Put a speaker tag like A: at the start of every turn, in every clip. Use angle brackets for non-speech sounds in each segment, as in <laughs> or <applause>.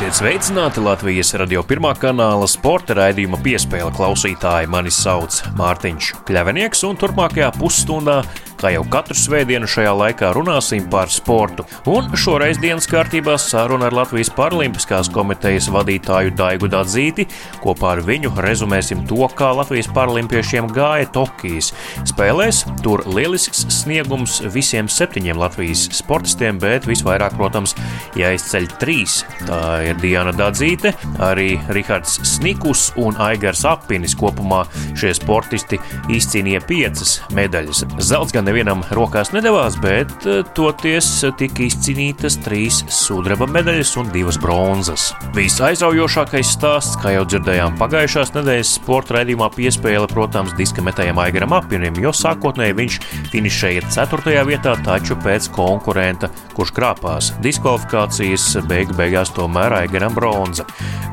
A: Esiet sveicināti Latvijas radio pirmā kanāla sporta raidījuma piespēle klausītāji. Mani sauc Mārtiņš Kļavinieks, un turpmākajā pusstundā, kā jau katru svētdienu šajā laikā, runāsim par sportu. Un šoreiz dienas kārtībā saruna ar Latvijas Paralimpiskās komitejas vadītāju Daigu Dadzīti. Kopā ar viņu rezumēsim to, kā Latvijas paralimpiešiem gāja Tokijas spēlēs. Tur lielisks sniegums visiem septiņiem Latvijas sportistiem, bet visvairāk, protams, jāizceļ trīs. Tā ir Diana Dadzīte, arī Rihards Snikus un Aigars Apinis. Kopumā šie sportisti izcīnīja piecas medaļas. Zelts gan nevienam rokās nedavās, bet eh, toties tika izcīnītas trīs sudraba medaļas un divas bronzas. Visaizraujošākais stāsts, kā jau dzirdējām pagājušās nedēļas sporta raidījumā, piespēle, protams, diska metējam Aigaram Apinim, jo sākotnēji viņš finišēja 4. vietā, taču pēc konkurenta, kurš krāpās diskvalifikācijas, beigu beigās tomēr Aigaram bronza.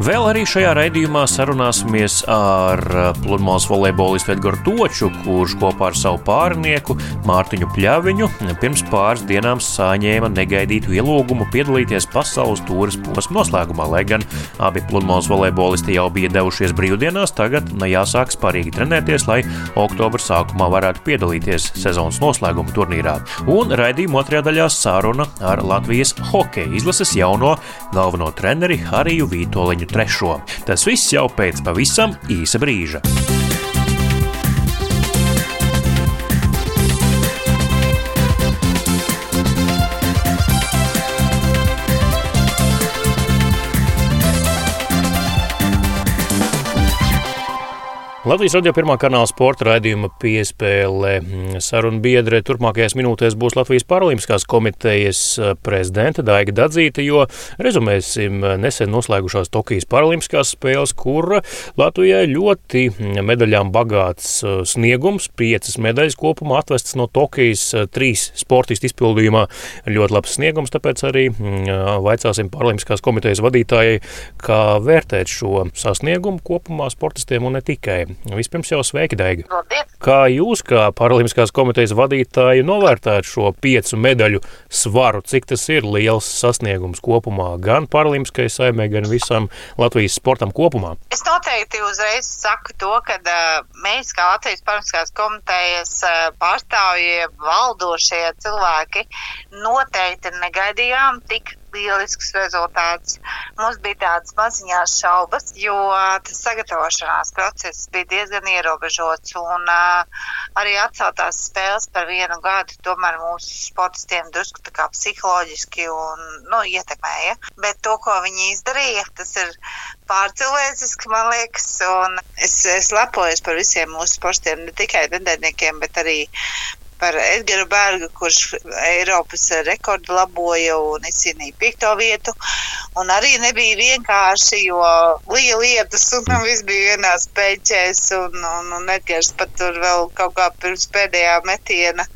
A: Vēl arī šajā raidījumā sarunāsimies ar uh, pludmales volejbolistu Edgars Toču, kurš kopā ar savu pārnieku Mārtiņu Pļaviņu pirms pāris dienām saņēma negaidītu ielūgumu piedalīties pasaules tūres posma noslēgumā. Lai gan abi pludmales volejbolisti jau bija devušies brīvdienās, tagad jāsāk sparīgi trenēties, lai oktobra sākumā varētu piedalīties sezonas noslēguma turnīrā. Un raidījuma otrajā daļā saruna ar Latvijas hokeja izlases jauno galveno treneri Hariju Vītoliņu III. Tas viss jau pēc pavisam īsa brīža. Latvijas radio pirmā kanāla sporta raidījuma piespēle mm, sarunu biedre. Turpmākajās minūtēs būs Latvijas Paralimpiskās komitejas eh, prezidenta Daiga Dadzīta, jo rezumēsim eh, nesen noslēgušās Tokijas Paralimpiskās spēles, kur Latvijai ļoti mm, medaļām bagāts eh, sniegums, piecas medaļas kopumā atvestas no Tokijas, trīs sportistu izpildījumā. Ļoti labs sniegums, tāpēc arī mm, vaicāsim Paralimpiskās komitejas vadītājai, kā vērtēt šo sasniegumu kopumā sportistiem un ne tikai. Vispirms jau sveiki, Daiga. Kā jūs, kā Paralimpiskās komitejas vadītāji, novērtējat šo piecu medaļu svaru? Cik tas ir liels sasniegums kopumā gan Paralimpiskajai saimē, gan visam Latvijas sportam kopumā?
B: Es noteikti uzreiz saku to, ka uh, mēs, kā Latvijas Paralimpiskās komitejas uh, pārstāvji, valdošie cilvēki, noteikti negaidījām tik lielisks rezultāts. Mums bija tādas maziņās šaubas, jo tas sagatavošanās process bija diezgan ierobežots un uh, arī atceltās spēles par vienu gadu tomēr mūsu sportistiem drusku psiholoģiski un, nu, ietekmēja. Bet to, ko viņi izdarīja, tas ir pārcilvēciski, man liekas, es, es lepojos par visiem mūsu sportistiem, ne tikai vendēniekiem, bet arī par Edgars Bergu, kurš Eiropas rekordu laboja un izcīnīja piekto vietu. Un arī nebija vienkārši, jo bija lietas, un viss bija vienās pēķēs, un, un, un Edgars pat tur vēl kaut kā pirms pēdējā metiena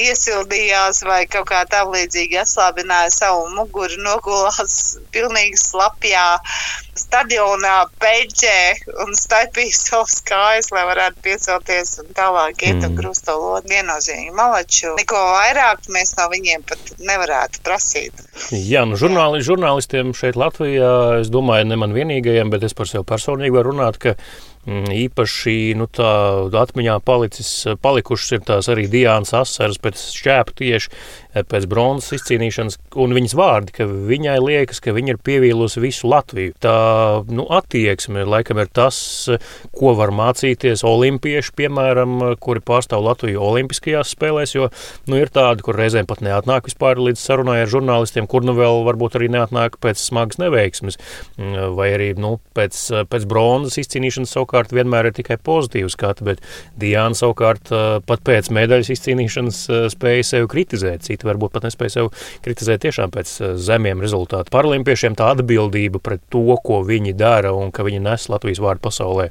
B: iesildījās vai kaut kā tam līdzīgi atslābināja savu muguru, nogulās pilnīgi slapjā stadionā, peļķē un staipīja savas kājas, lai varētu piecelties un tālāk iet mm. un grūst to lodu viennozīmīgi malaču. Neko vairāk mēs no viņiem pat nevarētu prasīt.
A: Jā, nu žurnāli, žurnālistiem šeit Latvijā, es domāju, ne man vienīgajiem, bet es par sevi personīgi varu runāt, ka Mm, īpaši nu, atmiņā palicis, palikušas ir tās arī Dienas asaras pēc šķēpa tieši pēc bronzas izcīnīšanas, un viņas vārdi, ka viņai liekas, ka viņa ir pievīlusi visu Latviju. Tā nu, attieksme laikam ir tas, ko var mācīties olimpieši, piemēram, kuri pārstāv Latviju Olimpiskajās spēlēs, jo nu, ir tādi, kur reizēm pat neatnāk vispār līdz sarunai ar žurnālistiem, kur nu vēl varbūt arī neatnāk pēc smagas neveiksmes, mm, vai arī nu, pēc, pēc bronzas izcīnīšanas savukārt vienmēr ir tikai pozitīvi skati, bet Diana savukārt pat pēc medaļas izcīnīšanas spēja sevi kritizēt. Citi varbūt pat nespēja sevi kritizēt tiešām pēc zemiem rezultātiem. Paralimpiešiem tā atbildība pret to, ko viņi dara un ka viņi nes Latvijas vārdu pasaulē.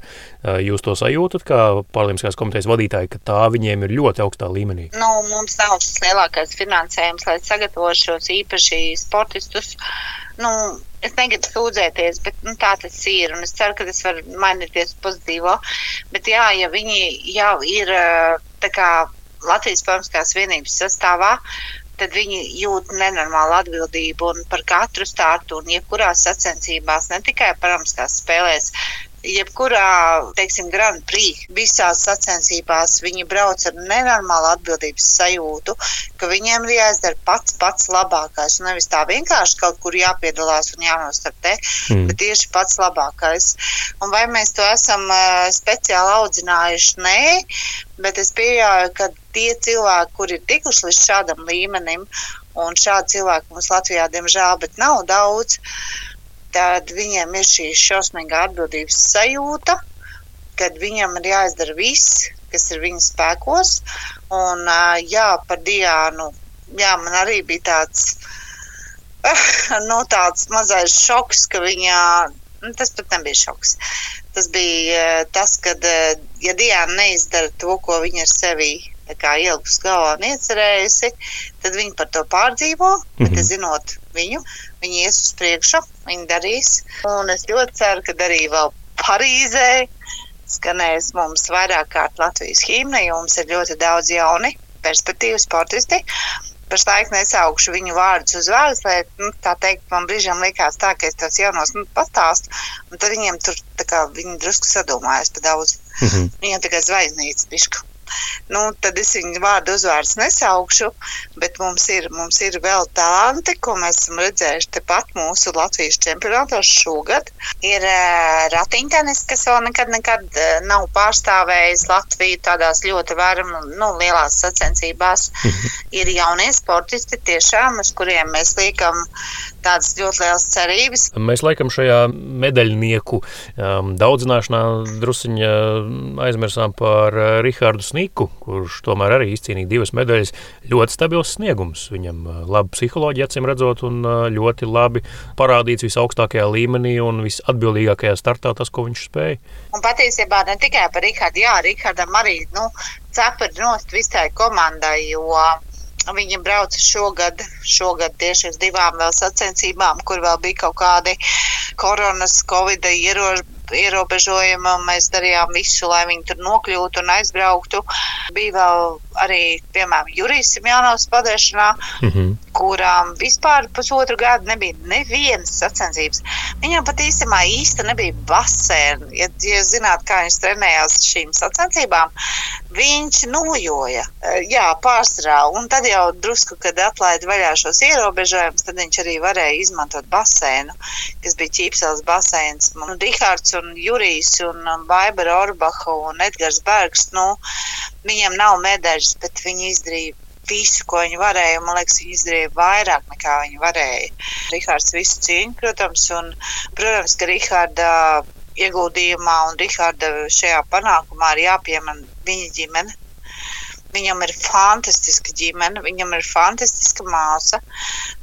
A: Jūs to sajūtat kā Paralimpiskās komitejas vadītāji, ka tā viņiem ir ļoti augstā līmenī?
B: Nu, mums nav tas lielākais finansējums, lai sagatavotu šos īpaši sportistus. Nu, es negribu sūdzēties, bet nu, tā tas ir. Es ceru, ka tas var mainīties pozitīvo. Bet jā, ja viņi jau ir kā, Latvijas Bankas vienības sastāvā, tad viņi jūt nenormālu atbildību par katru startu un jebkurās sacensībās, ne tikai paramskās spēlēs, jebkurā, teiksim, Grand Prix, visās sacensībās viņi brauc ar nenormālu atbildības sajūtu, ka viņiem ir jāizdara pats pats labākais. Un nevis tā vienkārši kaut kur jāpiedalās un jānostartē, mm. bet tieši pats labākais. Un vai mēs to esam uh, speciāli audzinājuši? Nē, bet es pieļauju, ka tie cilvēki, kuri ir tikuši līdz šādam līmenim, un šādi cilvēki mums Latvijā, diemžēl, nav daudz. Uh, tad viņiem ir šī šausmīga atbildības sajūta, kad viņam ir jāizdara viss, kas ir viņa spēkos. Un, jā, par Diānu, jā, man arī bija tāds, <laughs> nu, tāds mazais šoks, ka viņa, nu, tas pat nebija šoks. Tas bija tas, ka, ja Diana neizdara to, ko viņa ir sevī ielikusi galvā un iecerējusi, tad viņi par to pārdzīvo. Mm -hmm. Bet, zinot viņu, viņi ies uz priekšu, viņi darīs. Un es ļoti ceru, ka arī vēl Parīzē skanēs mums vairāk kārt Latvijas himna, jo mums ir ļoti daudz jauni perspektīvu sportisti. Pašlaik nesaukšu viņu vārdus uz vārdus, lai nu, tā teikt, man brīžiem likās tā, ka es tos jaunos nu, pastāstu, un tad viņiem tur tā kā viņi drusku sadomājas pa daudz. Mm -hmm. Viņiem tikai zvaigznītes pišku. Nu, tad es viņu vārdu uzvārdus nesaukšu, bet mums ir, mums ir vēl talanti, ko mēs esam redzējuši tepat mūsu Latvijas čempionātos šogad. Ir uh, ratiņtenis, kas vēl nekad, nekad uh, nav pārstāvējis Latviju tādās ļoti varam, nu, lielās sacensībās. Mhm. ir jaunie sportisti tiešām, uz kuriem mēs liekam tādas ļoti lielas cerības.
A: Mēs laikam šajā medaļnieku um, daudzināšanā drusiņā aizmirsām par uh, Rihardu Sniku, kurš tomēr arī izcīnīja divas medaļas. Ļoti stabils sniegums. Viņam uh, laba psiholoģija, acīm redzot, un uh, ļoti labi parādīts visaugstākajā līmenī un visatbildīgākajā startā tas, ko viņš spēja.
B: Un patiesībā ne tikai par Rihardu, jā, Rihardam arī nu, cepuri nost visai komandai, jo Viņi brauca šogad, šogad tieši uz divām vēl sacensībām, kur vēl bija kaut kādi koronas, covid ierobežojumi mēs darījām visu, lai viņi tur nokļūtu un aizbrauktu. Bija vēl arī, piemēram, Jurijs Simjonovs padēšanā, mm -hmm. kurām vispār pusotru gadu nebija nevienas sacensības. Viņam pat īstenībā īsti nebija basēna. Ja, ja zināt, kā viņš trenējās šīm sacensībām, viņš nojoja, jā, pārsvarā. Un tad jau drusku, kad atlaida vaļā šos ierobežojumus, tad viņš arī varēja izmantot basēnu, kas bija ķīpsels basēns. Un Rihards un Jurijs un Baibara Orbaha un Edgars Bergs, nu, viņiem nav medaļas, bet viņi izdarīja visu, ko viņi varēja. Man liekas, viņi izdarīja vairāk nekā viņi varēja. Rihards visu cīņu, protams, un, protams, ka Riharda ieguldījumā un Riharda šajā panākumā ir jāpiemina viņa ģimene. Viņam ir fantastiska ģimene, viņam ir fantastiska māsa,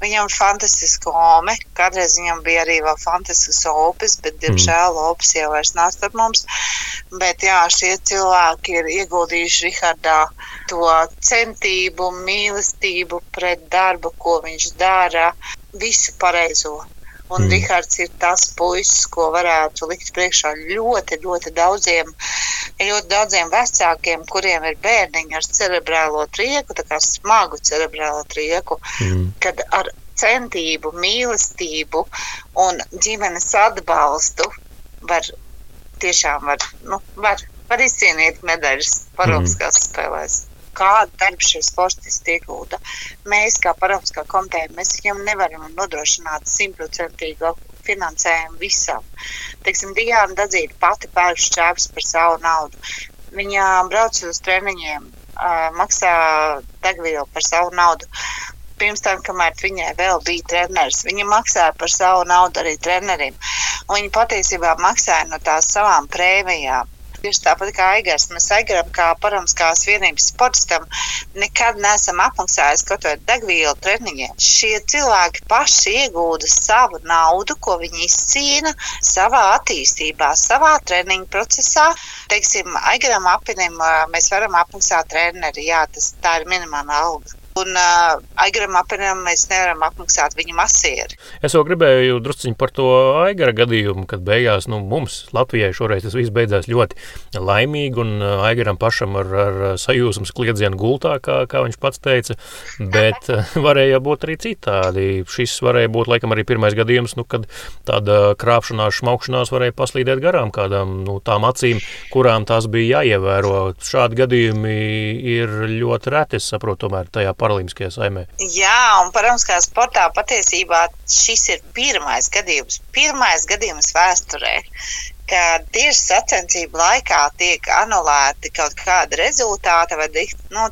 B: viņam ir fantastiska ome. Kādreiz viņam bija arī vēl fantastisks opis, bet, mm. diemžēl, opis jau vairs nav starp mums. Bet jā, šie cilvēki ir ieguldījuši Rihardā to centību, mīlestību pret darbu, ko viņš dara, visu pareizo. Un mm. Rihards ir tas puisis, ko varētu likt priekšā ļoti, ļoti daudziem, ļoti daudziem vecākiem, kuriem ir bērniņi ar cerebrālo trieku, tā kā smagu cerebrālo trieku, mm. kad ar centību, mīlestību un ģimenes atbalstu var tiešām var, nu, var, var izcīnīt medaļas Paralimpiskās mm. spēlēs kādu darbu šie sportisti iegūda. Mēs, kā Paralimpiskā komiteja, mēs viņam nevaram nodrošināt simtprocentīgu finansējumu visam. Teiksim, Diana Dadzīta pati pērk šķēpes par savu naudu. Viņa brauc uz treniņiem, maksā degvielu par savu naudu. Pirms tam, kamēr viņai vēl bija treneris, viņa maksāja par savu naudu arī trenerim. Viņa patiesībā maksāja no tās savām prēmijām. Tieši tāpat kā Aigars, mēs Aigaram kā paramskās vienības sportistam nekad neesam apmaksājis kaut kādu degvielu treniņiem. Šie cilvēki paši iegūda savu naudu, ko viņi izcīna savā attīstībā, savā treniņu procesā. Teiksim, Aigaram apinim mēs varam apmaksāt treneri, jā, tas tā ir minimāla alga. Un uh, Aigaram apvienam mēs nevaram apmaksāt viņa masieri.
A: Es jau gribēju drusciņi par to Aigara gadījumu, kad beigās nu, mums Latvijai šoreiz tas viss beidzās ļoti laimīgi un Aigaram pašam ar, ar sajūsmas kliedzienu gultā, kā, kā viņš pats teica, bet <laughs> varēja būt arī citādi. Šis varēja būt laikam arī pirmais gadījums, nu, kad tāda krāpšanās, šmaukšanās varēja paslīdēt garām kādām nu, tām acīm, kurām tās bija jāievēro. Šādi gadījumi ir ļoti reti, es saprotu, tomēr tajā paralimpiskajā saimē.
B: Jā, un paralimpiskā sportā patiesībā šis ir pirmais gadījums, pirmais gadījums vēsturē. Kad tieši sacensību laikā tiek anulēti kaut kāda rezultāta vai nu,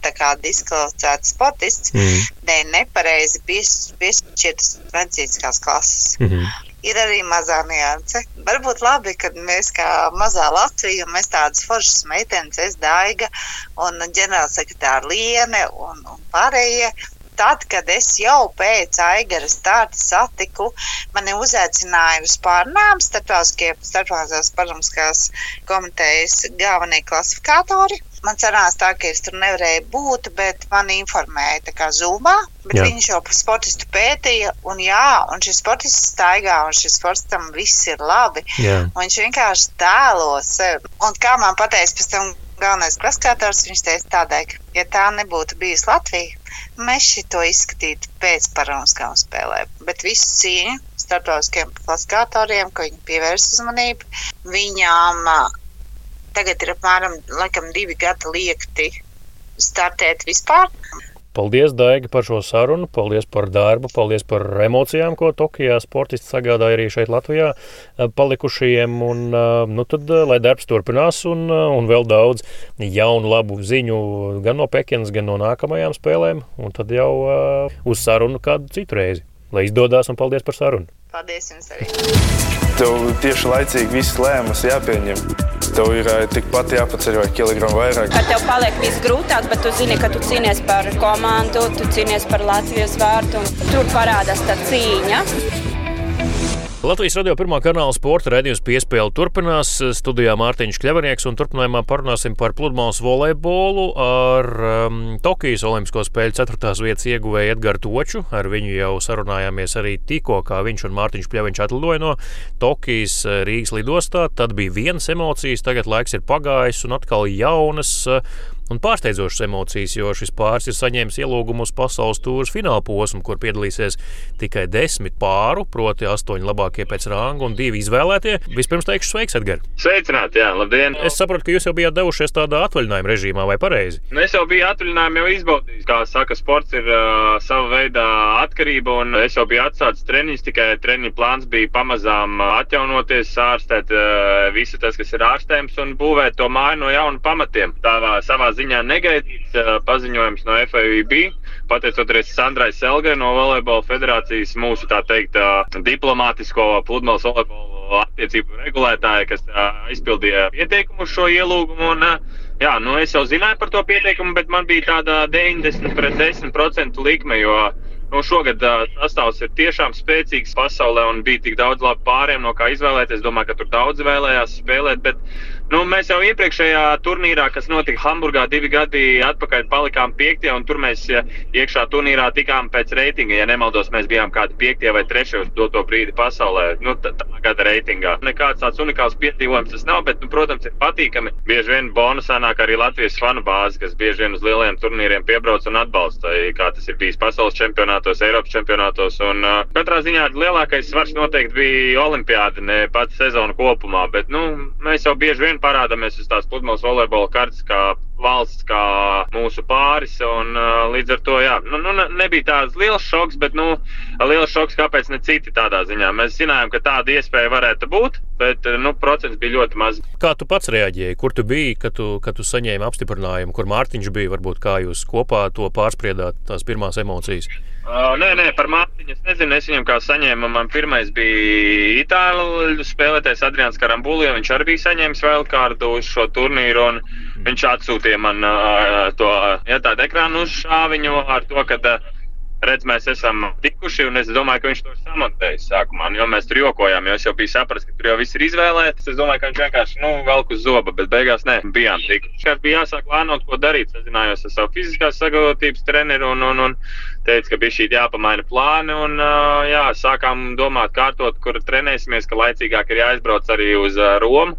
B: diskvalificēts sportists mm. dēļ nepareizi piešķirtas medicīniskās klases. Mm ir arī mazā nianse. Varbūt labi, ka mēs kā mazā Latvija, mēs tādas foršas meitenes, es Daiga un ģenerālsekretāra Liene un, un pārējie. Tad, kad es jau pēc Aigara starta satiku, mani uzaicināja uz pārnām starptautiskās parlamskās komitejas galvenie klasifikātori. Man sanāca tā, ka es tur nevarēju būt, bet man informēja tā kā zumā. Bet jā. viņš jau par sportistu pētīja, un jā, un šis sportists staigā, un šis sportistam viss ir labi. Jā. Un viņš vienkārši tēlo sevi. Un kā man pateica pēc tam galvenais klasifikators, viņš teica tādēļ, ka, ja tā nebūtu bijusi Latvija, mēs šito izskatītu pēc paralimpiskām spēlēm. Bet visu cīņu starptautiskiem klasifikatoriem, ka viņi pievērš uzmanību, viņām tagad ir apmēram laikam, divi gadi liekti startēt vispār.
A: Paldies, Daiga, par šo sarunu. Paldies par darbu, paldies par emocijām, ko Tokijā sportisti sagādāja arī šeit Latvijā eh, palikušajiem. Un, eh, nu tad, eh, lai darbs turpinās un, un vēl daudz jaunu, labu ziņu gan no Pekinas, gan no nākamajām spēlēm. Un tad jau uz sarunu kādu citu reizi. Lai izdodas un paldies par sarunu.
B: Paldies jums arī.
C: Tev tieši laicīgi viss lēmums jāpieņem. Tev ir tikpat jāpaceļ vai kilogramu vairāk.
D: Kad tev paliek viss grūtāk, bet tu zini, ka tu cīnies par komandu, tu cīnies par Latvijas vārtu. Tur parādās tā cīņa.
A: Latvijas radio pirmā kanāla sporta raidījums piespēle turpinās. Studijā Mārtiņš Kļavnieks un turpinājumā parunāsim par pludmales volejbolu ar um, Tokijas Olimpisko spēļu ceturtās vietas ieguvēju Edgars Toču. Ar viņu jau sarunājāmies arī tikko, kā viņš un Mārtiņš Kļavnieks atlidoja no Tokijas uh, Rīgas lidostā. Tad bija vienas emocijas, tagad laiks ir pagājis un atkal jaunas. Uh, un pārsteidzošas emocijas, jo šis pāris ir saņēmis ielūgumu uz pasaules tūres fināla posmu, kur piedalīsies tikai desmit pāru, proti, astoņi labākie pēc ranga un divi izvēlētie. Vispirms teikšu, sveiks, Edgars!
E: Sveicināti, jā, labdien!
A: Es saprotu, ka jūs jau bijāt devušies tādā atvaļinājuma režīmā, vai pareizi?
E: Nu, es jau biju atvaļinājumā, jau izbaudījis. Kā saka, sports ir uh, sava veida atkarība, un es jau biju atsācis treniņus, tikai treniņu plāns bija pamazām atjaunoties, ārstēt uh, visu tas, kas ir ārstējams, un būvēt to māju no jauna pamatiem. Tā savā ziņā negaidīts paziņojums no FAUB. Pateicoties Sandrai Selgai no Volejbola federācijas, mūsu tā teikt, diplomātisko pludmales volejbola attiecību regulētāja, kas aizpildīja pieteikumu uz šo ielūgumu. Un, jā, nu es jau zināju par to pieteikumu, bet man bija tāda 90 pret 10% likme, jo Nu, šogad sastāvs ir tiešām spēcīgs pasaulē un bija tik daudz labu pāriem, no kā izvēlēties. Es domāju, ka tur daudz vēlējās spēlēt. Bet Nu, mēs jau iepriekšējā turnīrā, kas notika Hamburgā divi gadi atpakaļ, palikām piektie, un tur mēs iekšā turnīrā tikām pēc reitinga. Ja nemaldos, mēs bijām kādi piektie vai trešie uz doto brīdi pasaulē. Nu, tā, gada reitingā. Nekāds tāds unikāls piedzīvojums tas nav, bet, nu, protams, ir patīkami. Bieži vien bonusā nāk arī Latvijas fanu bāzi, kas bieži vien uz lieliem turnīriem piebrauc un atbalsta, kā tas ir bijis pasaules čempionātos, Eiropas čempionātos. Un, uh, katrā ziņā lielākais svars noteikti bija Olimpiāda, ne pats sezona kopumā, bet nu, mēs jau bieži vien parādāmies uz tās pludmales volejbola kartes kā valsts, kā mūsu pāris. Un, uh, līdz ar to jā, nu, nu, nebija tāds liels šoks, bet nu, liels šoks, kāpēc ne citi tādā ziņā. Mēs zinājām, ka tāda iespēja varētu būt, bet nu, procents bija ļoti maz.
A: Kā tu pats reaģēji? Kur tu biji, kad tu, kad tu saņēmi apstiprinājumu, kur Mārtiņš bija? Varbūt kā jūs kopā to pārspriedāt, tās pirmās emocijas?
E: Uh, nē, nē, par Mārtiņu es nezinu. Es viņam kā saņēmu. Man pirmais bija Itālijā spēlētājs Adrians Karambulija. Viņš arī bija saņēmis vēl kādu uz šo turnīru. Viņš atsūtīja man uh, to ja, tādu ekrānu uz šāviņu ar to, ka uh, redz, mēs esam tikuši, un es domāju, ka viņš to ir samontējis sākumā. Jo mēs tur jokojām, jo es jau biju sapratis, ka tur jau viss ir izvēlēts. Es domāju, ka viņš vienkārši, nu, velk uz zoba, bet beigās nē, bijām tikuši. Šeit bija jāsāk plānot, ko darīt. Sazinājos ar savu fiziskās sagatavotības treneru un, un, un teicu, ka bija šī jāpamaina plāni, un jā, sākām domāt, kārtot, kur trenēsimies, ka laicīgāk ir jāizbrauc arī uz Romu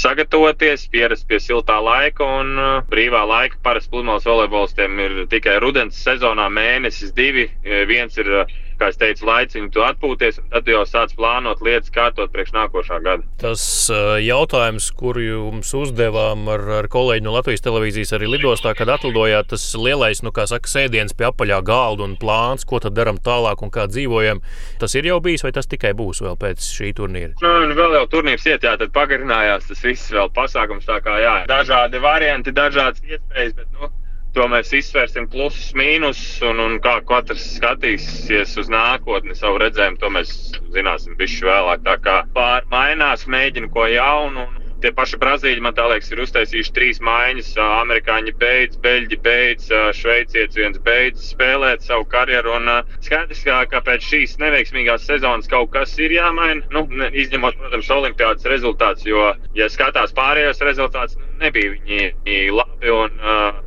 E: sagatavoties, pierast pie siltā laika un brīvā laika. Parasti pludmales volejbolistiem ir tikai rudens sezonā mēnesis, divi. Viens ir kā es teicu, tu atpūties, un tad jau sāc plānot lietas, kārtot priekš nākošā gada.
F: Tas uh, jautājums, kuru jums uzdevām ar, ar kolēģi no Latvijas televīzijas arī lidostā, kad atlidojāt, tas lielais, nu, kā saka, sēdiens pie apaļā galda un plāns, ko tad darām tālāk un kā dzīvojam. Tas ir jau bijis, vai tas tikai būs vēl pēc šī turnīra?
E: Nu, nu vēl jau turnīrs iet, jā, tad pagarinājās tas viss vēl pasākums tā kā, jā, dažādi varianti, dažādas iespējas, bet, nu, to mēs izsvērsim plusus, mīnusus, un, un kā katrs skatīsies uz nākotni, savu redzējumu, to mēs zināsim bišķi vēlāk. Tā kā pārmainās, mēģina ko jaunu. Un, Tie paši Brazīļi, man liekas, ir uztaisījuši trīs maiņas. Amerikāņi beidz, Beļģi beidz, Šveicietis viens beidz spēlēt savu karjeru. Un skaidrs, ka, pēc šīs neveiksmīgās sezonas kaut kas ir jāmaina. Nu, izņemot, protams, olimpiādas rezultātus, jo, ja skatās pārējos rezultātus, nebija viņi labi. Un, uh,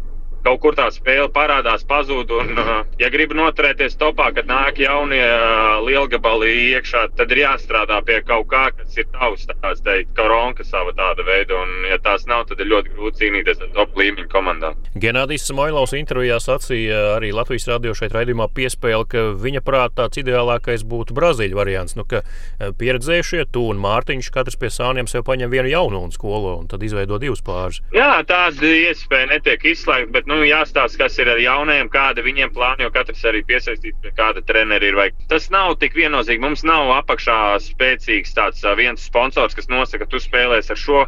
E: kaut kur tā spēle parādās, pazūd. Un, uh, ja grib noturēties topā, kad nāk jaunie uh, lielgabali iekšā, tad ir jāstrādā pie kaut kā, kas ir tavs, tāds teikt, koronka sava tāda veida. Un, ja tās nav, tad ir ļoti grūti cīnīties ar top līmeņa komandām.
F: Genādijs Samoilovs intervijā sacīja arī Latvijas radio šeit raidījumā piespēle, ka viņa prāt tāds ideālākais būtu Brazīļu variants. Nu, ka pieredzējušie, tu un Mārtiņš, katrs pie sāniem sev paņem vienu jaunu un skolo un tad izveido divus pārus.
E: Jā, tāda iespēja netiek izslēgta, bet nu, nu, jāstāsta, kas ir ar jaunajiem, kāda viņiem plāna, jo katrs arī piesaistīts pie kāda trenera ir. Vai. Tas nav tik viennozīmīgi. Mums nav apakšā spēcīgs tāds viens sponsors, kas nosaka, ka tu spēlēsi ar šo.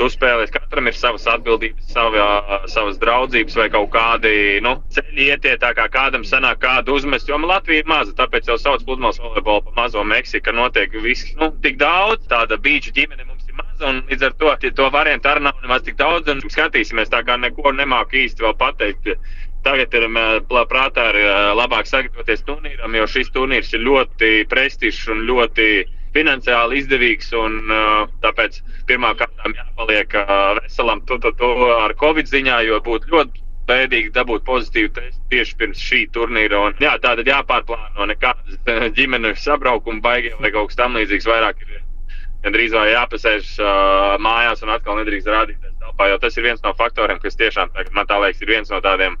E: Tu spēlēsi, katram ir savas atbildības, savā, savas draudzības vai kaut kādi nu, ceļi ietiet, kā kādam sanāk kādu uzmest. Jo Latvija ir maza, tāpēc jau sauc pludmales volejbolu pa mazo Meksiku, ka notiek viss nu, tik daudz. Tāda beidžu ģimene mums un līdz ar to to variantu arī nav nemaz tik daudz. Skatīsimies, tā kā neko nemāku īsti vēl pateikt. Tagad ir prātā ir labāk sagatavoties turnīram, jo šis turnīrs ir ļoti prestižs un ļoti finansiāli izdevīgs. Un, tāpēc pirmām kārtām jāpaliek veselam to, to, to ar covid ziņā, jo būtu ļoti bēdīgi dabūt pozitīvu testu tieši pirms šī turnīra. Un, jā, tā tad jāpārplāno nekādas ģimenes sabraukuma baigie vai kaut kas tam līdzīgs. Vairāk ir gandrīz vai jāpasēž uh, mājās un atkal nedrīkst rādīties telpā. Jo tas ir viens no faktoriem, kas tiešām, man tā liekas, ir viens no tādiem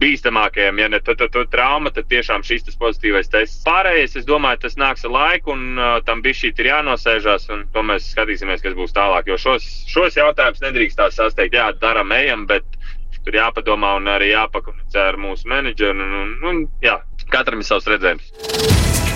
E: bīstamākajiem. Ja ne tu, tu, tu trauma, tad tiešām šis tas pozitīvais tests. Pārējais, es domāju, tas nāks ar laiku, un uh, tam bija šī ir jānosēžās, un to mēs skatīsimies, kas būs tālāk. Jo šos, šos jautājumus nedrīkst tā sasteigt, jā, daram, ejam, bet tur jāpadomā un arī jāpakomunicē ar mūsu menedžeru. Un, un, un, jā, katram ir savs redzējums.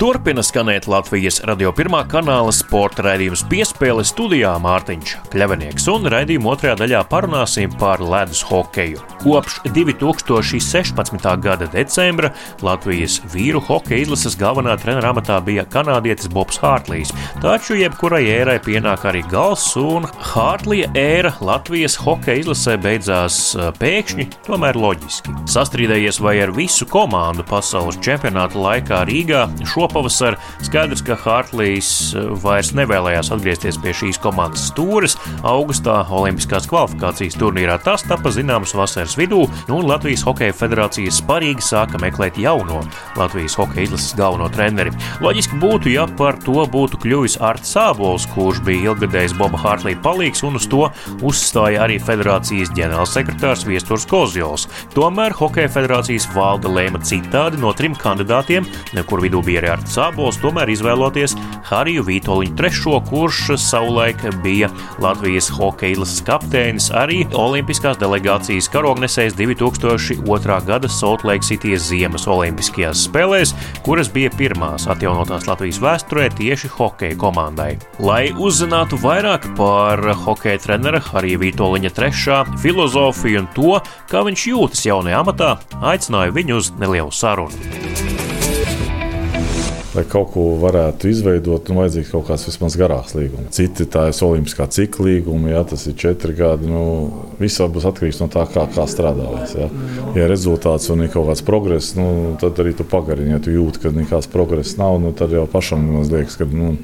F: Turpina skanēt Latvijas radio pirmā kanāla sporta raidījums piespēle studijā Mārtiņš Kļavinieks, un raidījuma otrajā daļā parunāsim par ledus hokeju. Kopš 2016. gada decembra Latvijas vīru hokeja izlases galvenā trenera amatā bija kanādietis Bobs Hārtlīs, taču jebkurai ērai pienāk arī gals, un Hārtlija ēra Latvijas hokeja izlasē beidzās pēkšņi, tomēr loģiski. Sastrīdējies vai ar visu komandu pasaules čempionāta laikā Rīgā šo šopavasar. Skaidrs, ka Hartlīs eh, vairs nevēlējās atgriezties pie šīs komandas stūres. Augustā Olimpiskās kvalifikācijas turnīrā tas tapa zināms vasaras vidū, un Latvijas Hokeja federācija sparīgi sāka meklēt jauno Latvijas hokeja izlases galveno treneri. Loģiski būtu, ja par to būtu kļuvis Arts Sābols, kurš bija ilgadējis Boba Hartlī palīgs, un uz to uzstāja arī federācijas ģenerālsekretārs Viesturs Kozjols. Tomēr Hokeja federācijas valde lēma citādi no trim kandidātiem, kur vidū bija arī Rihards Sābols tomēr izvēloties Hariju Vītoliņu trešo, kurš savulaik bija Latvijas hokeja izlases kapteinis, arī Olimpiskās delegācijas karognesējs 2002. gada Salt Lake City ziemas Olimpiskajās spēlēs, kuras bija pirmās atjaunotās Latvijas vēsturē tieši hokeja komandai. Lai uzzinātu vairāk par hokeja trenera Harija Vītoliņa trešā filozofiju un to, kā viņš jūtas jaunajā amatā, aicināju viņu uz nelielu sarunu.
G: Lai kaut ko varētu izveidot, nu, vajadzīgs kaut kāds vismaz garāks līgums. Citi tā ir olimpiskā cikla līguma, ja tas ir četri gadi. Nu, viss būs atkarīgs no tā, kā, kā strādājas. Ja. ja rezultāts un ir kaut kāds progress, nu, tad arī tu pagarini. Ja tu jūti, ka nekāds progress nav, nu, tad jau pašam liekas, ka nu,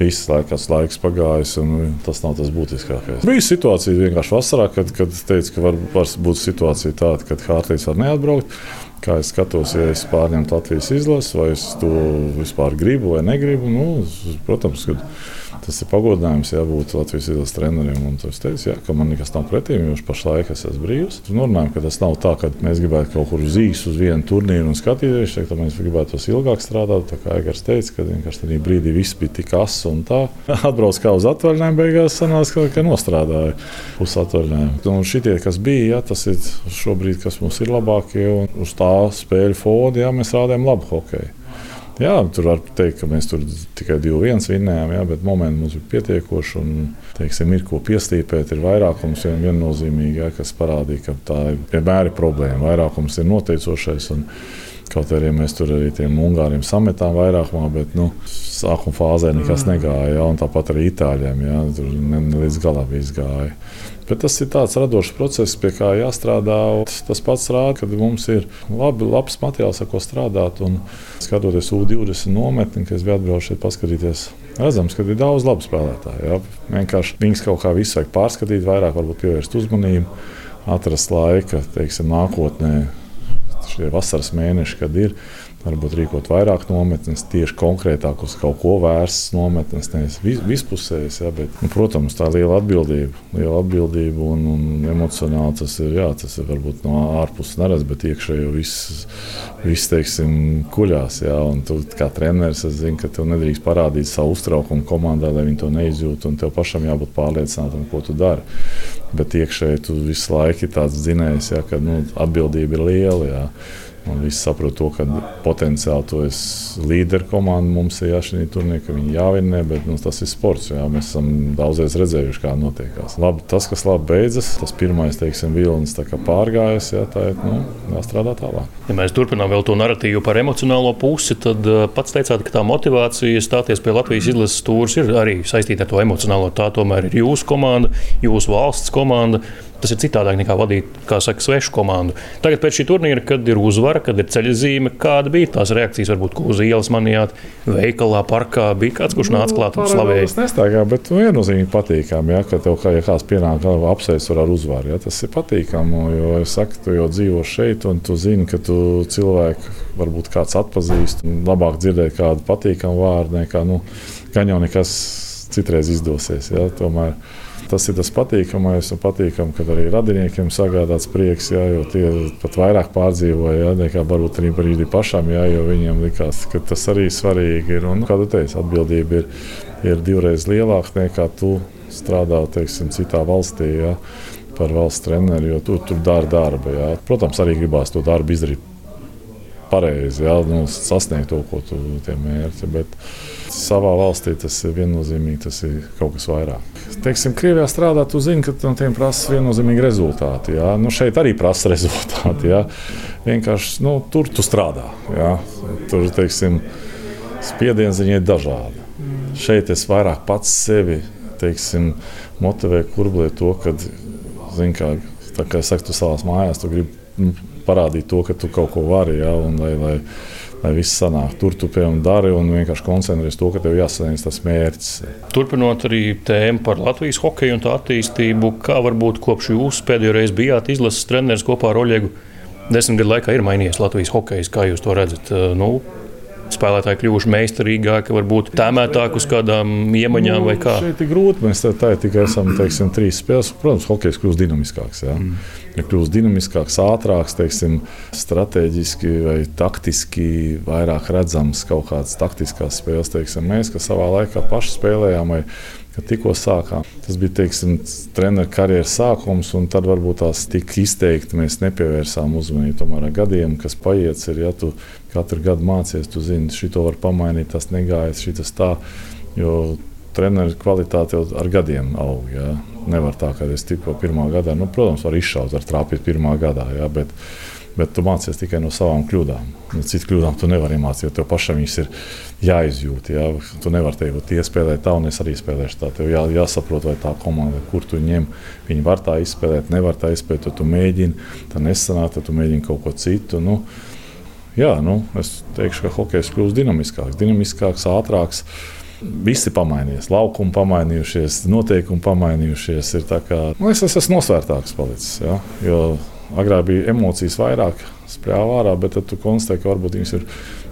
G: viss laiks, laiks pagājis un tas nav tas būtiskākais. Bija situācija vienkārši vasarā, kad, kad teica, ka var, var būt situācija tāda, ka Hārtiņš var neatbraukt. Kā es skatos, ja es pārņemtu Latvijas izlasi, vai es to vispār gribu vai negribu. Nu, protams, ka tas ir pagodinājums jābūt Latvijas izlases treneriem. Es teicu, jā, ka man nekas nav pretī, jo pašlaik es esmu brīvs. Norunājam, ka tas nav tā, ka mēs gribētu kaut kur uz īsu uz vienu turnīru un skatīties. Teikt, mēs gribētu tos ilgāk strādāt. Tā kā Egars teica, ka vienkārši tajā brīdī viss bija tik ass un tā. <laughs> Atbrauc kā uz atvaļinājumu, beigās sanāca, ka, nostrādāja pusatvaļinājumu. Un šitie, kas bija, jā, tas ir šobrīd, kas mums ir labākie. Un uz tā spēļu fona, jā, mēs rādījām labu hokeju. Jā, tur var teikt, ka mēs tur tikai 2-1 vinnējām, jā, bet momenti mums bija pietiekoši. Un, teiksim, ir ko piestīpēt, ir vairākums vien, viennozīmīgi, jā, kas parādīja, ka tā ir vienmēr ir problēma. Vairākums ir noteicošais. Un, Kaut arī mēs tur arī tiem ungāriem sametām vairākumā, bet nu, sākuma fāzē nekas negāja. Ja, tāpat arī itāļiem. Ja, tur ne, ne līdz galam viss gāja. Bet tas ir tāds radošs process, pie kā jāstrādā. Tas pats rāda, ka mums ir labi, labs materiāls, ar ko strādāt. Un skatoties U20 nometni, kad es biju atbraucis šeit paskatīties, redzams, ka ir daudz labu spēlētāju. Ja? Vienkārši viņus kaut kā visu vajag pārskatīt, vairāk varbūt pievērst uzmanību, atrast laika, teiksim, nākotnē. Šie vasaras mēneši, kad ir varbūt rīkot vairāk nometnes, tieši konkrētāk uz kaut ko vērstas nometnes, nevis vis, vispusējas. Ja, bet, nu, protams, tā ir liela atbildība, liela atbildība un, un emocionāli tas ir, jā, tas ir varbūt no ārpuses neredz, bet iekšēji viss, viss teiksim, kuļās. Ja, un tu kā treneris, es zinu, ka tev nedrīkst parādīt savu uztraukumu komandai, lai viņi to neizjūtu, un tev pašam jābūt pārliecinātam, ko tu dari. Bet iekšēji tu visu laiku ir tāds zinājums, ja, ka nu, atbildība ir liela. Ja. Un visi saprot to, ka potenciāli to ir līderu komanda. Mums ir jāšķiet turnīrā, ka viņi jāvinnē, bet nu, tas ir sports. Jā, mēs esam daudzreiz redzējuši, kā notiekās. Labi, tas, kas labi beidzas, tas pirmais, teiksim, vilnis pārgājis, jā, tā ir nu, jāstrādā tālāk.
A: Ja mēs turpinām vēl to narratīvu par emocionālo pusi, tad uh, pats teicāt, ka tā motivācija stāties pie Latvijas izlases stūres ir arī saistīta ar to emocionālo. Tā tomēr ir jūsu komanda, jūsu valsts komanda. Tas ir citādāk nekā vadīt, kā saka, svešu komandu. Tagad pēc šī turnīra, kad ir uzvara, kad ir ceļzīme, kāda bija tās reakcijas, varbūt, uz ielas manījāt, veikalā, parkā, bija kāds, kurš nāca klāt un slavēja.
G: Tas nestaigā, bet viennozīmīgi patīkami, ja, ka tev kā, ja kāds pienāk apsveic ar uzvaru. Ja, tas ir patīkami, jo, es saku, tu jau dzīvo šeit un tu zini, ka tu cilvēku varbūt kāds atpazīst. Labāk dzirdēt kādu patīkamu vārdu nekā, nu, gan jau nekas citreiz izdosies. Ja, tomēr, tas ir tas patīkamais un patīkami, kad arī radiniekiem sagādāts prieks, jā, jo tie pat vairāk pārdzīvoja jā, nekā varbūt arī brīdī pašam, jā, jo viņiem likās, ka tas arī svarīgi ir. Un, kā tu teici, atbildība ir, ir divreiz lielāka nekā tu strādā teiksim, citā valstī. Jā. Par valsts treneru, jo tu tur dari darbu. Jā. Protams, arī gribās to darbu izdarīt pareizi, jā, nu, sasniegt to, ko tu mērķi. Bet savā valstī tas ir viennozīmīgi, tas ir kaut kas vairāk. Teiksim, Krievijā strādāt, tu zini, ka no tiem prasa viennozīmīgi rezultāti. Jā. Nu, šeit arī prasa <laughs> rezultāti. Jā. Vienkārši nu, tur tu strādā. Jā. Tur, teiksim, spiediens viņai ir dažādi. Šeit es vairāk pats sevi teiksim, motivēju, kurbulēt to, ka, kā, kā es saku, tu savās mājās, tu gribi nu, parādīt to, ka tu kaut ko vari. Ja, un, lai, lai, lai viss sanāk. Tur tu piemēram dari un vienkārši koncentrējies to, ka tev jāsasniedz tas mērķis.
A: Turpinot arī tēmu par Latvijas hokeju un tā attīstību, kā varbūt kopš jūs pēdējo reizi bijāt izlases treneris kopā ar Oļegu? Desmit gadu laikā ir mainījies Latvijas hokejs, kā jūs to redzat. Nu, spēlētāji kļuvuši meistarīgāki, varbūt tēmētāki uz kādām iemaņām vai kā?
G: Šeit ir grūti. Mēs tā, tā tikai esam teiksim, trīs spēles. Protams, hokejs kļūst dinamiskāks. Ja? Mm. Ir kļūst dinamiskāks, ātrāks, teiksim, strateģiski vai taktiski vairāk redzams kaut kādas taktiskās spēles. Teiksim, mēs, kas savā laikā paši spēlējām, vai kad tikko sākām. Tas bija teiksim, treneru karjeras sākums, un tad varbūt tās tik izteikti mēs nepievērsām uzmanību. Tomēr gadiem, kas paiet, ir, ja tu katru gadu mācies, tu zini, šito var pamainīt, tas negājas, šis tā. Jo treneru kvalitāte jau ar gadiem aug. Ja. Nevar tā, ka es tikko pirmā gadā, nu, protams, var izšaut, var trāpīt pirmā gadā. Ja, bet, Bet tu mācies tikai no savām kļūdām. No nu, citu kļūdām tu nevari iemācīties, jo tev pašam viņas ir jāizjūt. Jā. Tu nevari teikt, tie spēlē tā, un es arī spēlēšu tā. Tev jā, jāsaprot, vai tā komanda, kur tu ņem, viņi var tā izspēlēt, nevar tā izspēlēt. Tad tu mēģini, tā nesanāk, tad tu mēģini kaut ko citu. Nu, jā, nu, es teikšu, ka hokejs kļūst dinamiskāks, dinamiskāks, ātrāks. Visi pamainījies, laukumi pamainījušies, noteikumi pamainījušies. Kā, nu, es, es esmu nosvērtāks palicis. Ja? Jo agrāk bija emocijas vairāk, sprāva ārā, bet tad tu konstatē, ka varbūt viņas ir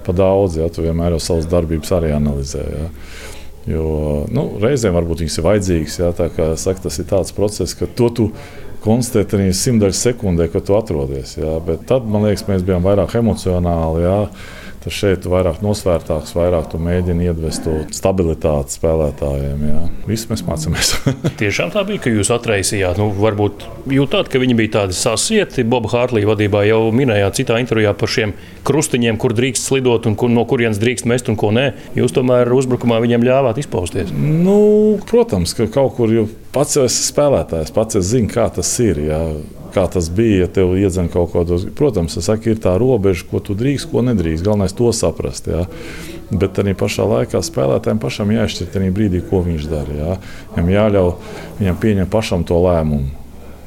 G: pa daudz. Ja? Tu vienmēr jau savas darbības arī analizē. Ja? Jo nu, reizēm varbūt viņas ir vajadzīgas. Ja? Saka, tas ir tāds process, ka to tu konstatēt arī simtdaļas sekundē, kad tu atrodies. Jā. Bet tad, man liekas, mēs bijām vairāk emocionāli. Jā. Tad šeit vairāk nosvērtāks, vairāk mēģina iedvest to stabilitāti spēlētājiem. Jā. Viss mēs mācāmies. <laughs>
A: Tiešām tā bija, ka jūs atraisījāt. Nu, varbūt jūtāt, ka viņi bija tādi sasieti. Boba Hārlīja vadībā jau minējāt citā intervijā par šiem krustiņiem, kur drīkst slidot un kur, no kurienes drīkst mest un ko nē. Jūs tomēr uzbrukumā viņiem ļāvāt izpausties.
G: Nu, protams, ka kaut kur jau pats esi spēlētājs, pats zini, kā tas ir. Jā kā tas bija, ja tev iedzen kaut kādos. Protams, saka, ir tā robeža, ko tu drīkst, ko nedrīkst. Galvenais to saprast. Jā. Bet arī pašā laikā spēlētājiem pašam jāizšķir tajā brīdī, ko viņš dara. Jā. Viņam jāļauj viņam pieņemt pašam to lēmumu.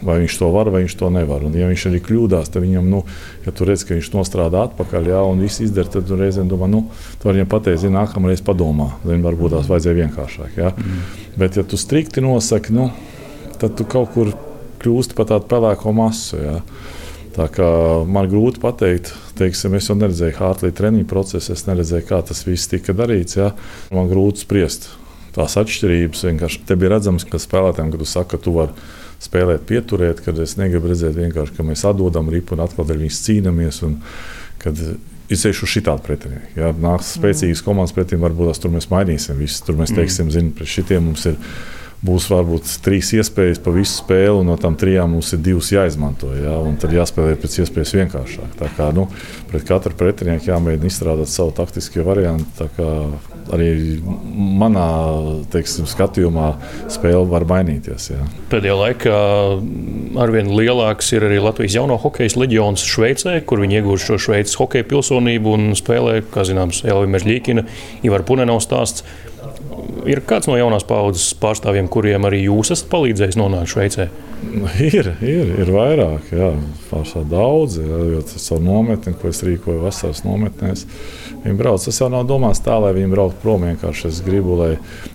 G: Vai viņš to var, vai viņš to nevar. Un, ja viņš arī kļūdās, tad viņam, nu, ja tu redz, ka viņš nostrādā atpakaļ, jā, un viss izdara, tad tu reizēm domā, nu, tu vari viņam pateikt, zini, nākamreiz padomā. Zini, varbūt tās vajadzēja vienkāršāk. Jā. Mm. Bet, ja tu strikti nosaki, nu, tad tu kaut kur kļūst par tādu pelēko masu. Jā. Tā kā man grūti pateikt, teiksim, es jau neredzēju Hārtlīna treniņu procesu, es neredzēju, kā tas viss tika darīts. Jā. Man grūti spriest tās atšķirības. Vienkārši te bija redzams, ka spēlētājiem, kad tu saki, ka tu vari spēlēt, pieturēt, kad es negribu redzēt, ka mēs atdodam ripu un atkal ar viņu cīnāmies. Kad iziešu uz šitādu pretinieku. Ja nāks spēcīgas komandas pretim, varbūt tur mēs mainīsim visu. Tur mēs teiksim, mm. zini, pret šitiem mums ir būs varbūt trīs iespējas pa visu spēli, un no tām trijām mums ir divas jāizmanto. Ja? Tad jāspēlē pēc iespējas vienkāršāk. Tā kā nu, pret katru pretinieku jāmēģina izstrādāt savu taktisku variantu. Arī manā teiksim, skatījumā spēle var mainīties. Jā.
A: Pēdējā laikā arvien lielāks ir arī Latvijas jauno hokeja leģions Šveicē, kur viņi iegūst šo Šveices hokeja pilsonību un spēlē, kā zināms, Elvija Mežģīkina, Ivar Punenovs stāsts ir kāds no jaunās paudzes pārstāvjiem, kuriem arī jūs esat palīdzējis nonākt Šveicē?
G: Ir, ir, ir vairāk, jā, pārsvarā daudz. Jā, jo tas ir nometni, ko es rīkoju vasaras nometnēs. Viņi brauc. Tas jau nav domāts tā, lai viņi brauktu prom. Vienkārši es gribu, lai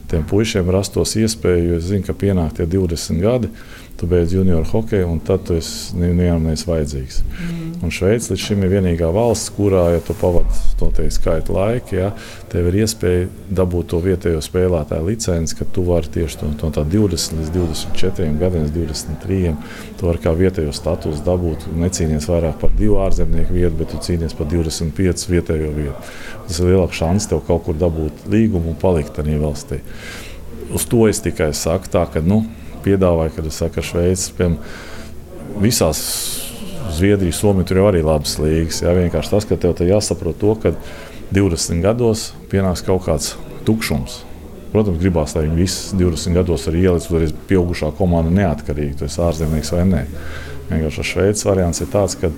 G: tiem puišiem rastos iespēja, jo es zinu, ka pienāk tie 20 gadi tu beidz junioru hokeju, un tad tu nevienam neesi vajadzīgs. Mm. Un Šveice līdz šim ir vienīgā valsts, kurā, ja tu pavadi to skaitu laika, ja, tev ir iespēja dabūt to vietējo spēlētāju licenci, ka tu vari tieši to, to 20 līdz 24 gadiem, 23. Tu vari kā vietējo statusu dabūt. Necīnies vairāk par divu ārzemnieku vietu, bet tu cīnies par 25 vietējo vietu. Tas ir lielāks šans tev kaut kur dabūt līgumu un palikt tajā valstī. Uz to es tikai saku, tā, ka nu, piedāvāja, kad es saku, ka piemēram visās Zviedrijas, Somija tur jau arī labas līgas. Jā, vienkārši tas, ka tev te jāsaprot to, ka 20 gados pienāks kaut kāds tukšums. Protams, gribās, lai viņi visi 20 gados arī ieliks, tur ir pieaugušā komanda neatkarīgi, tu esi ārzemnieks vai nē. Vienkārši Šveices variants ir tāds, ka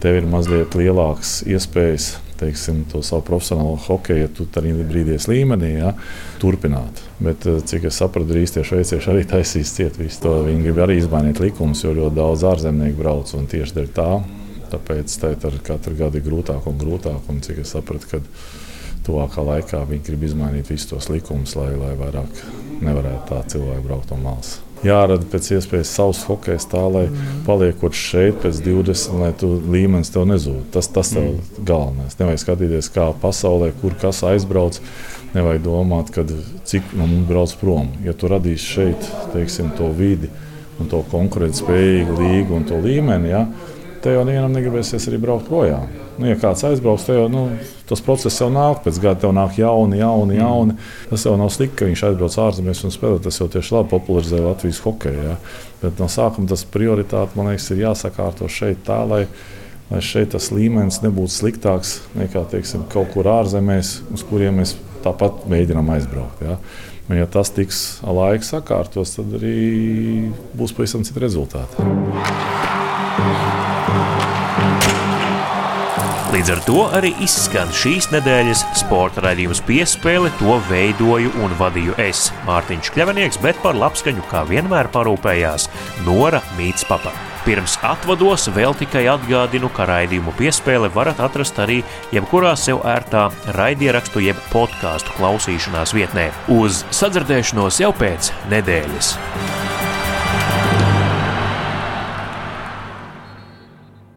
G: tev ir mazliet lielākas iespējas teiksim, to savu profesionālo hokeju, ja tu tādā brīdī esi līmenī, ja, turpināt. Bet, eh, cik es sapratu, drīz tie šveicieši arī taisīs ciet visu to. Viņi grib arī izmainīt likumus, jo ļoti daudz ārzemnieku brauc un tieši dēļ tā. Tāpēc tā ir katru gadu grūtāk un grūtāk. Un cik es sapratu, ka tuvākā laikā viņi grib izmainīt visus tos likumus, lai, lai vairāk nevarētu tā cilvēki braukt no malas jārada pēc iespējas savs hokejs, tā lai mm. paliekot šeit pēc 20, lai tu līmenis tev nezūd. Tas tas ir mm. galvenais. Nevajag skatīties, kā pasaulē, kur kas aizbrauc. Nevajag domāt, kad, cik no mums brauc prom. Ja tu radīsi šeit teiksim, to vidi un to konkurētspējīgu līgu un to līmeni, ja, te jau nevienam negribēsies arī braukt projām. Nu, ja kāds aizbrauks, tad jau nu, tas process jau nāk, pēc gada tev nāk jauni, jauni, mm. jauni. Tas jau nav slikti, ka viņš aizbrauc ārzemēs un spēlē. Tas jau tieši labi popularizē Latvijas hokeju. Ja. Bet no sākuma tas prioritāte, man liekas, ir jāsakārto šeit tā, lai, lai šeit tas līmenis nebūtu sliktāks nekā teiksim, kaut kur ārzemēs, uz kuriem mēs tāpat mēģinām aizbraukt. Ja. Un, ja tas tiks laika sakārtos, tad arī būs pavisam citi rezultāti.
F: Līdz ar to arī izskan šīs nedēļas sporta raidījums piespēle. To veidoju un vadīju es, Mārtiņš Kļavinieks, bet par labskaņu kā vienmēr parūpējās Nora Mīts Papa. Pirms atvados vēl tikai atgādinu, ka raidījumu piespēle varat atrast arī jebkurā sev ērtā raidierakstu jeb podkāstu klausīšanās vietnē. Uz sadzirdēšanos jau pēc nedēļas!